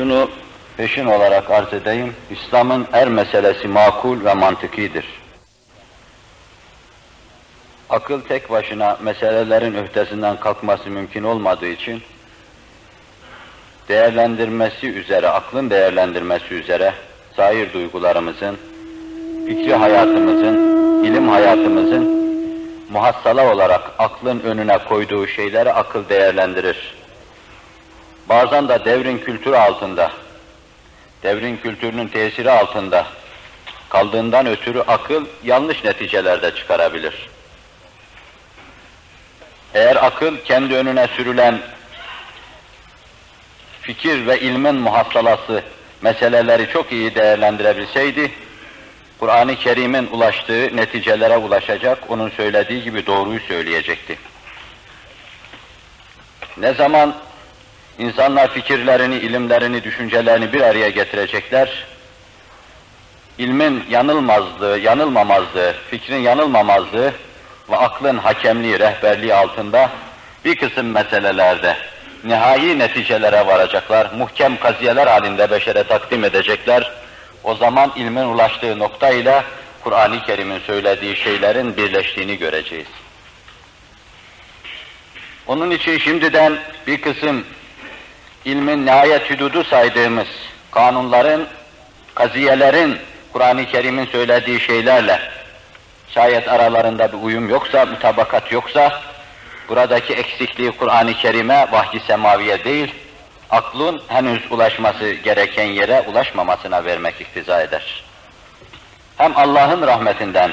Şunu peşin olarak arz edeyim. İslam'ın er meselesi makul ve mantıkidir. Akıl tek başına meselelerin öhtesinden kalkması mümkün olmadığı için değerlendirmesi üzere, aklın değerlendirmesi üzere zahir duygularımızın, fikri hayatımızın, ilim hayatımızın muhassala olarak aklın önüne koyduğu şeyleri akıl değerlendirir. Bazen de devrin kültürü altında, devrin kültürünün tesiri altında kaldığından ötürü akıl yanlış neticelerde çıkarabilir. Eğer akıl kendi önüne sürülen fikir ve ilmin muhassalası meseleleri çok iyi değerlendirebilseydi, Kur'an-ı Kerim'in ulaştığı neticelere ulaşacak, onun söylediği gibi doğruyu söyleyecekti. Ne zaman insanlar fikirlerini, ilimlerini, düşüncelerini bir araya getirecekler, ilmin yanılmazlığı, yanılmamazlığı, fikrin yanılmamazlığı ve aklın hakemliği, rehberliği altında bir kısım meselelerde nihai neticelere varacaklar, muhkem kaziyeler halinde beşere takdim edecekler. O zaman ilmin ulaştığı nokta ile Kur'an-ı Kerim'in söylediği şeylerin birleştiğini göreceğiz. Onun için şimdiden bir kısım ilmin nihayet hüdudu saydığımız kanunların, kaziyelerin Kur'an-ı Kerim'in söylediği şeylerle şayet aralarında bir uyum yoksa, mutabakat yoksa, buradaki eksikliği Kur'an-ı Kerim'e, vahyi semaviye değil, aklın henüz ulaşması gereken yere ulaşmamasına vermek iktiza eder. Hem Allah'ın rahmetinden,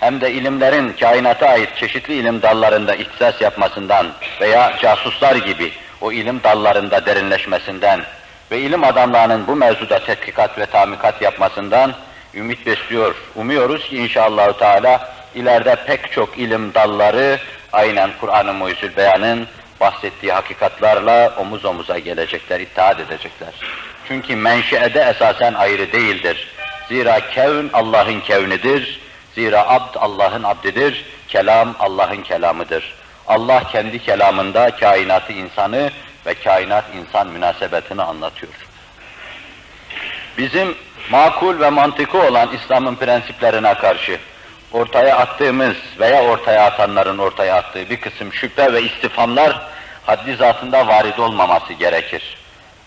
hem de ilimlerin kainata ait çeşitli ilim dallarında ihtisas yapmasından veya casuslar gibi o ilim dallarında derinleşmesinden ve ilim adamlarının bu mevzuda tetkikat ve tamikat yapmasından ümit besliyor. Umuyoruz ki inşallah Teala ileride pek çok ilim dalları aynen Kur'an-ı Muhyüzül Beyan'ın bahsettiği hakikatlarla omuz omuza gelecekler, ittihat edecekler. Çünkü menşeede esasen ayrı değildir. Zira kevn Allah'ın kevnidir. Zira abd Allah'ın abdidir. Kelam Allah'ın kelamıdır. Allah kendi kelamında kainatı insanı ve kainat insan münasebetini anlatıyor. Bizim makul ve mantıklı olan İslam'ın prensiplerine karşı ortaya attığımız veya ortaya atanların ortaya attığı bir kısım şüphe ve istifamlar haddi zatında varid olmaması gerekir.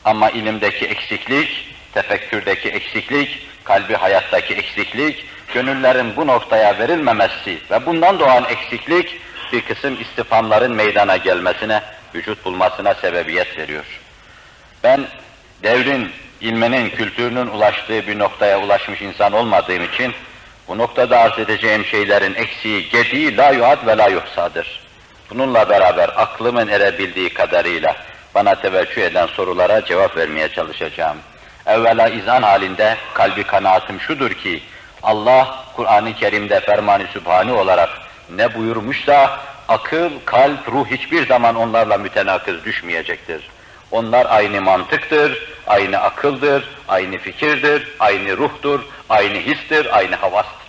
Ama ilimdeki eksiklik, tefekkürdeki eksiklik, kalbi hayattaki eksiklik, gönüllerin bu noktaya verilmemesi ve bundan doğan eksiklik bir kısım istifamların meydana gelmesine, vücut bulmasına sebebiyet veriyor. Ben devrin, ilminin, kültürünün ulaştığı bir noktaya ulaşmış insan olmadığım için bu noktada arz edeceğim şeylerin eksiği, gediği la yuad ve la yuhsadır. Bununla beraber aklımın erebildiği kadarıyla bana teveccüh eden sorulara cevap vermeye çalışacağım. Evvela izan halinde kalbi kanaatim şudur ki, Allah Kur'an-ı Kerim'de ferman-ı olarak ne buyurmuşsa akıl, kalp, ruh hiçbir zaman onlarla mütenakız düşmeyecektir. Onlar aynı mantıktır, aynı akıldır, aynı fikirdir, aynı ruhtur, aynı histir, aynı havastır.